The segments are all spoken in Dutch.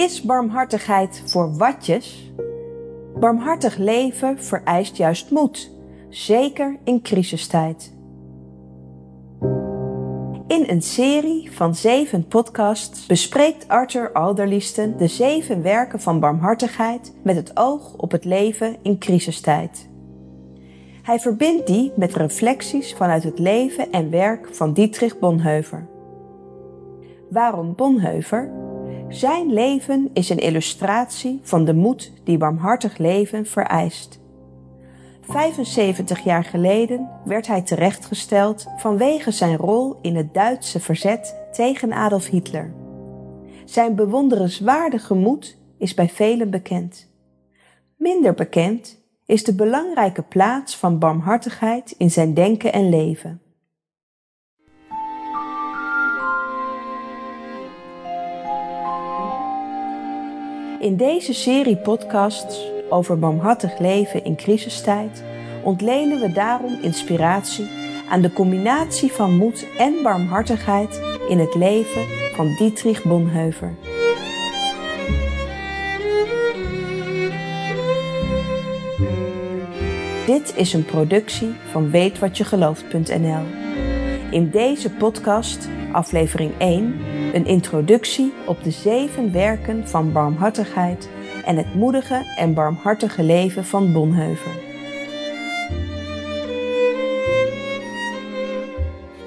Is barmhartigheid voor watjes? Barmhartig leven vereist juist moed, zeker in crisistijd. In een serie van zeven podcasts bespreekt Arthur Alderliesten de zeven werken van barmhartigheid met het oog op het leven in crisistijd. Hij verbindt die met reflecties vanuit het leven en werk van Dietrich Bonhoeffer. Waarom Bonhoeffer? Zijn leven is een illustratie van de moed die barmhartig leven vereist. 75 jaar geleden werd hij terechtgesteld vanwege zijn rol in het Duitse verzet tegen Adolf Hitler. Zijn bewonderenswaardige moed is bij velen bekend. Minder bekend is de belangrijke plaats van barmhartigheid in zijn denken en leven. In deze serie podcasts over barmhartig leven in crisistijd ontlenen we daarom inspiratie aan de combinatie van moed en barmhartigheid in het leven van Dietrich Bonhoeffer. Dit is een productie van weetwatjegelooft.nl. In deze podcast, aflevering 1, een introductie op de zeven werken van barmhartigheid en het moedige en barmhartige leven van Bonhoeffer.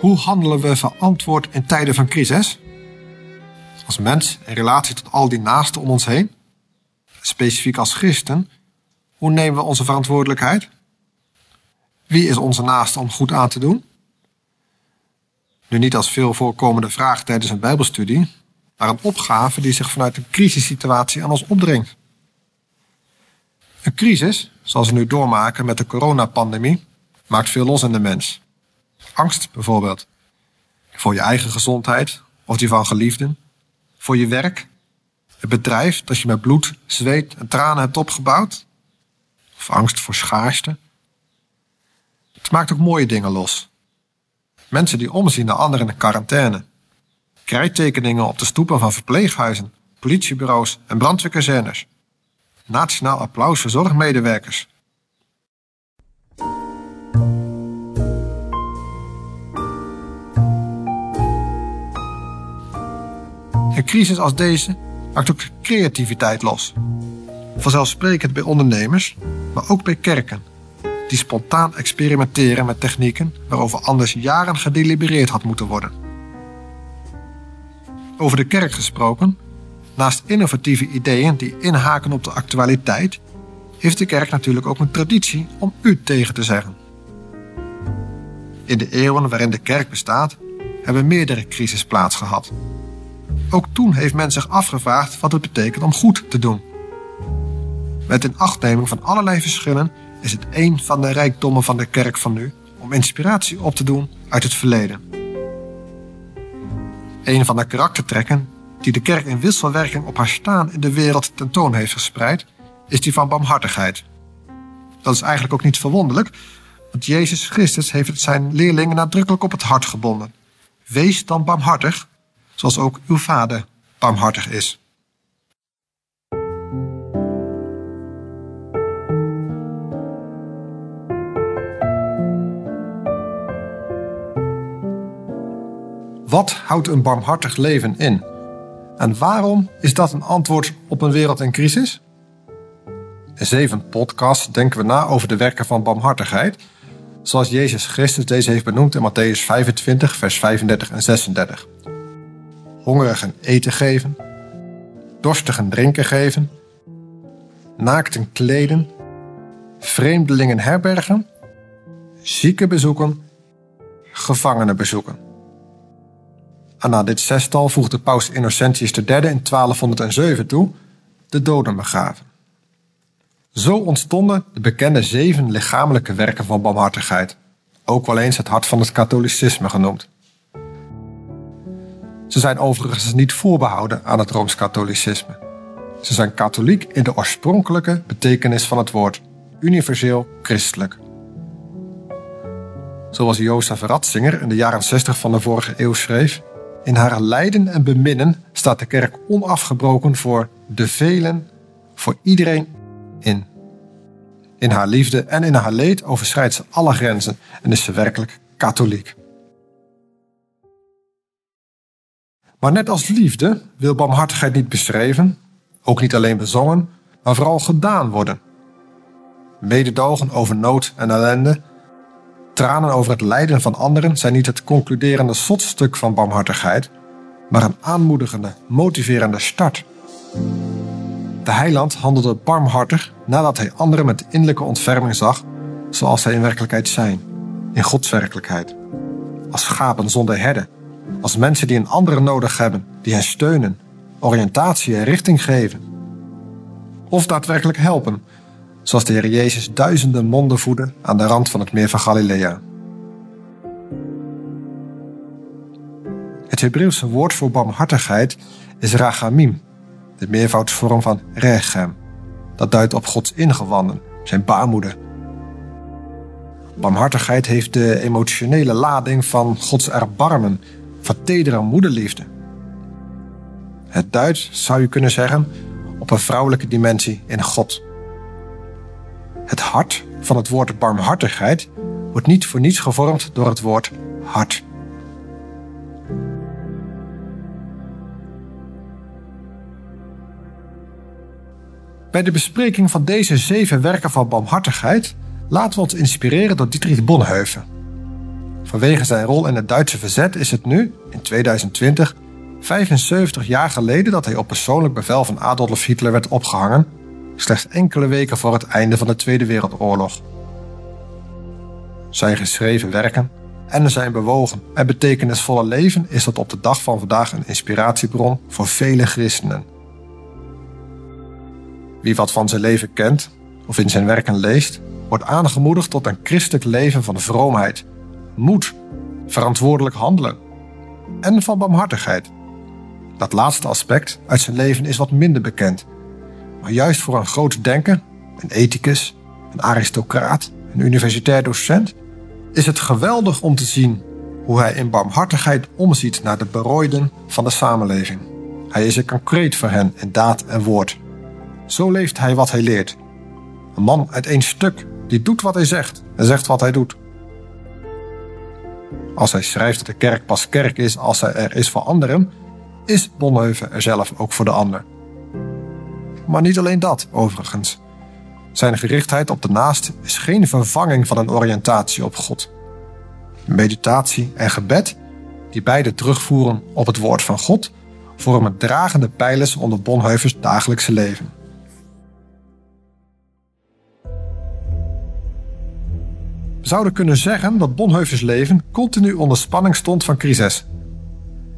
Hoe handelen we verantwoord in tijden van crisis? Als mens in relatie tot al die naasten om ons heen? Specifiek als christen, hoe nemen we onze verantwoordelijkheid? Wie is onze naaste om goed aan te doen? Nu niet als veel voorkomende vraag tijdens een Bijbelstudie, maar een opgave die zich vanuit een crisissituatie aan ons opdringt. Een crisis, zoals we nu doormaken met de coronapandemie, maakt veel los in de mens. Angst bijvoorbeeld. Voor je eigen gezondheid of die van geliefden. Voor je werk. Het bedrijf dat je met bloed, zweet en tranen hebt opgebouwd. Of angst voor schaarste. Het maakt ook mooie dingen los. Mensen die omzien naar anderen in quarantaine. Krijttekeningen op de stoepen van verpleeghuizen, politiebureaus en brandweerkazernes. Nationaal applaus voor zorgmedewerkers. Een crisis als deze maakt ook creativiteit los. Vanzelfsprekend bij ondernemers, maar ook bij kerken, die spontaan experimenteren met technieken waarover anders jaren gedelibereerd had moeten worden. Over de kerk gesproken, naast innovatieve ideeën die inhaken op de actualiteit, heeft de kerk natuurlijk ook een traditie om u tegen te zeggen. In de eeuwen waarin de kerk bestaat, hebben meerdere crises plaatsgehad. Ook toen heeft men zich afgevraagd wat het betekent om goed te doen. Met inachtneming van allerlei verschillen is het een van de rijkdommen van de kerk van nu om inspiratie op te doen uit het verleden. Een van de karaktertrekken die de kerk in wisselwerking op haar staan in de wereld tentoon heeft gespreid, is die van barmhartigheid. Dat is eigenlijk ook niet verwonderlijk, want Jezus Christus heeft het zijn leerlingen nadrukkelijk op het hart gebonden. Wees dan barmhartig, zoals ook uw vader barmhartig is. Wat houdt een barmhartig leven in? En waarom is dat een antwoord op een wereld in crisis? In zeven podcasts denken we na over de werken van barmhartigheid, zoals Jezus Christus deze heeft benoemd in Matthäus 25, vers 35 en 36. Hongerigen eten geven, dorstigen drinken geven, naakten kleden, vreemdelingen herbergen, zieken bezoeken, gevangenen bezoeken. Na dit zestal voegde paus Innocentius III in 1207 toe de doden begraven. Zo ontstonden de bekende zeven lichamelijke werken van barmhartigheid, ook wel eens het hart van het katholicisme genoemd. Ze zijn overigens niet voorbehouden aan het rooms-katholicisme. Ze zijn katholiek in de oorspronkelijke betekenis van het woord, universeel christelijk. Zoals Jozef Ratzinger in de jaren 60 van de vorige eeuw schreef: In haar lijden en beminnen staat de kerk onafgebroken voor de velen voor iedereen in. In haar liefde en in haar leed overschrijdt ze alle grenzen en is ze werkelijk katholiek. Maar net als liefde wil barmhartigheid niet beschreven, ook niet alleen bezongen, maar vooral gedaan worden. Mededogen over nood en ellende, tranen over het lijden van anderen zijn niet het concluderende slotstuk van barmhartigheid, maar een aanmoedigende, motiverende start. De heiland handelde barmhartig nadat hij anderen met innerlijke ontferming zag, zoals zij in werkelijkheid zijn, in Gods werkelijkheid. Als schapen zonder herden, als mensen die een andere nodig hebben, die hen steunen, oriëntatie en richting geven. Of daadwerkelijk helpen, zoals de Heer Jezus duizenden monden voedde aan de rand van het meer van Galilea. Het Hebreeuwse woord voor barmhartigheid is rachamim, de meervoudsvorm van rechem. Dat duidt op Gods ingewanden, zijn baarmoeder. Barmhartigheid heeft de emotionele lading van Gods erbarmen, van tedere moederliefde. Het duidt, zou je kunnen zeggen, op een vrouwelijke dimensie in God. Het hart van het woord barmhartigheid wordt niet voor niets gevormd door het woord hart. Bij de bespreking van deze zeven werken van barmhartigheid laten we ons inspireren door Dietrich Bonhoeffer. Vanwege zijn rol in het Duitse verzet is het nu, in 2020, 75 jaar geleden dat hij op persoonlijk bevel van Adolf Hitler werd opgehangen, slechts enkele weken voor het einde van de Tweede Wereldoorlog. Zijn geschreven werken en zijn bewogen en betekenisvolle leven is tot op de dag van vandaag een inspiratiebron voor vele christenen. Wie wat van zijn leven kent of in zijn werken leest, wordt aangemoedigd tot een christelijk leven van vroomheid, moed, verantwoordelijk handelen en van barmhartigheid. Dat laatste aspect uit zijn leven is wat minder bekend, maar juist voor een groot denker, een ethicus, een aristocraat, een universitair docent, is het geweldig om te zien hoe hij in barmhartigheid omziet naar de berooiden van de samenleving. Hij is er concreet voor hen in daad en woord. Zo leeft hij wat hij leert. Een man uit één stuk die doet wat hij zegt en zegt wat hij doet. Als hij schrijft dat de kerk pas kerk is als hij er is voor anderen, is Bonhoeffer er zelf ook voor de ander. Maar niet alleen dat, overigens. Zijn gerichtheid op de naast is geen vervanging van een oriëntatie op God. Meditatie en gebed, die beide terugvoeren op het woord van God, vormen dragende pijlers onder Bonhoeffers dagelijkse leven. We zouden kunnen zeggen dat Bonhoeffers leven continu onder spanning stond van crisis.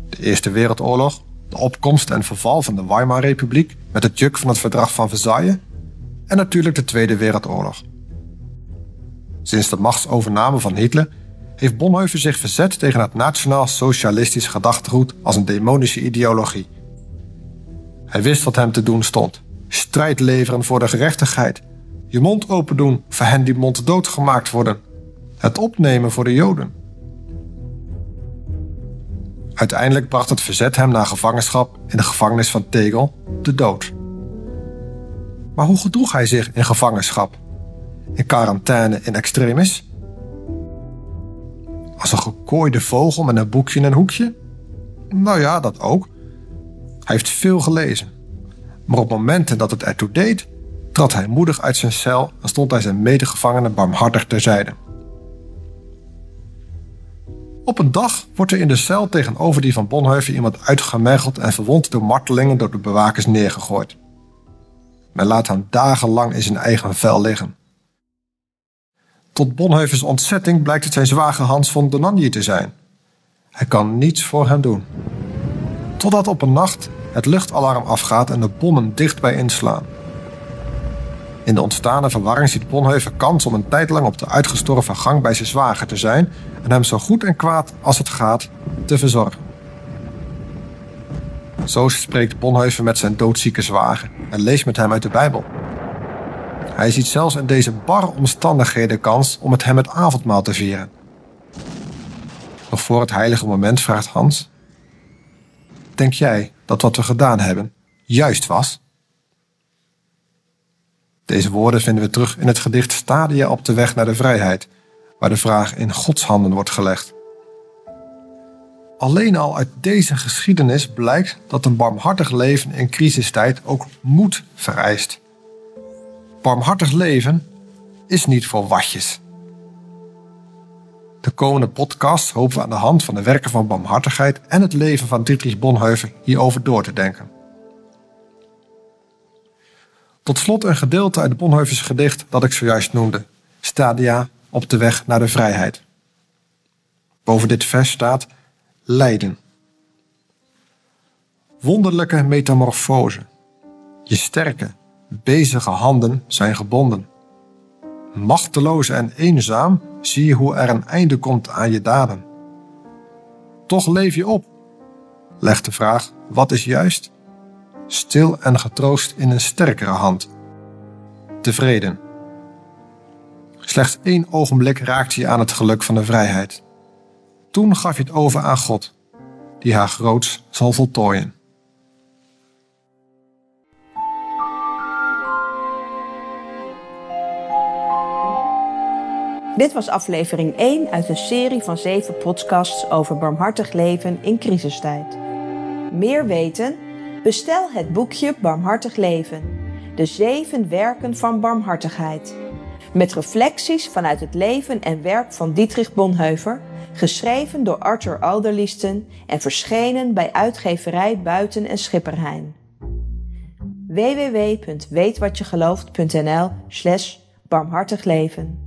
De Eerste Wereldoorlog, de opkomst en verval van de Weimar-republiek met het juk van het verdrag van Versailles en natuurlijk de Tweede Wereldoorlog. Sinds de machtsovername van Hitler heeft Bonhoeffer zich verzet tegen het nationaal-socialistisch gedachtegoed als een demonische ideologie. Hij wist wat hem te doen stond: strijd leveren voor de gerechtigheid, je mond open doen voor hen die mond doodgemaakt worden, het opnemen voor de Joden. Uiteindelijk bracht het verzet hem naar gevangenschap in de gevangenis van Tegel, de dood. Maar hoe gedroeg hij zich in gevangenschap? In quarantaine in extremis? Als een gekooide vogel met een boekje in een hoekje? Nou ja, dat ook. Hij heeft veel gelezen. Maar op momenten dat het ertoe deed, trad hij moedig uit zijn cel en stond hij zijn medegevangenen barmhartig terzijde. Op een dag wordt er in de cel tegenover die van Bonhoeffer iemand uitgemergeld en verwond door martelingen door de bewakers neergegooid. Men laat hem dagenlang in zijn eigen vel liggen. Tot Bonhoeffers ontzetting blijkt het zijn zwager Hans von Donanji te zijn. Hij kan niets voor hem doen. Totdat op een nacht het luchtalarm afgaat en de bommen dichtbij inslaan. In de ontstane verwarring ziet Bonhoeffer kans om een tijd lang op de uitgestorven gang bij zijn zwager te zijn en hem zo goed en kwaad als het gaat te verzorgen. Zo spreekt Bonhoeffer met zijn doodzieke zwager en leest met hem uit de Bijbel. Hij ziet zelfs in deze barre omstandigheden kans om met hem het avondmaal te vieren. Nog voor het heilige moment vraagt Hans: Denk jij dat wat we gedaan hebben juist was? Deze woorden vinden we terug in het gedicht Stadia op de weg naar de vrijheid, waar de vraag in Gods handen wordt gelegd. Alleen al uit deze geschiedenis blijkt dat een barmhartig leven in crisistijd ook moed vereist. Barmhartig leven is niet voor watjes. De komende podcast hopen we aan de hand van de werken van barmhartigheid en het leven van Dietrich Bonhoeffer hierover door te denken. Tot slot een gedeelte uit Bonhoeffers gedicht dat ik zojuist noemde, Stadia op de weg naar de vrijheid. Boven dit vers staat lijden. Wonderlijke metamorfose. Je sterke, bezige handen zijn gebonden. Machteloos en eenzaam zie je hoe er een einde komt aan je daden. Toch leef je op. Legt de vraag: wat is juist? Stil en getroost in een sterkere hand. Tevreden. Slechts één ogenblik raakte je aan het geluk van de vrijheid. Toen gaf je het over aan God, die haar groots zal voltooien. Dit was aflevering 1 uit een serie van 7 podcasts over barmhartig leven in crisistijd. Meer weten? Bestel het boekje Barmhartig Leven. De zeven werken van barmhartigheid. Met reflecties vanuit het leven en werk van Dietrich Bonhoeffer, geschreven door Arthur Alderliesten en verschenen bij uitgeverij Buiten en Schipperheijn. www.weetwatjegelooft.nl slash barmhartig leven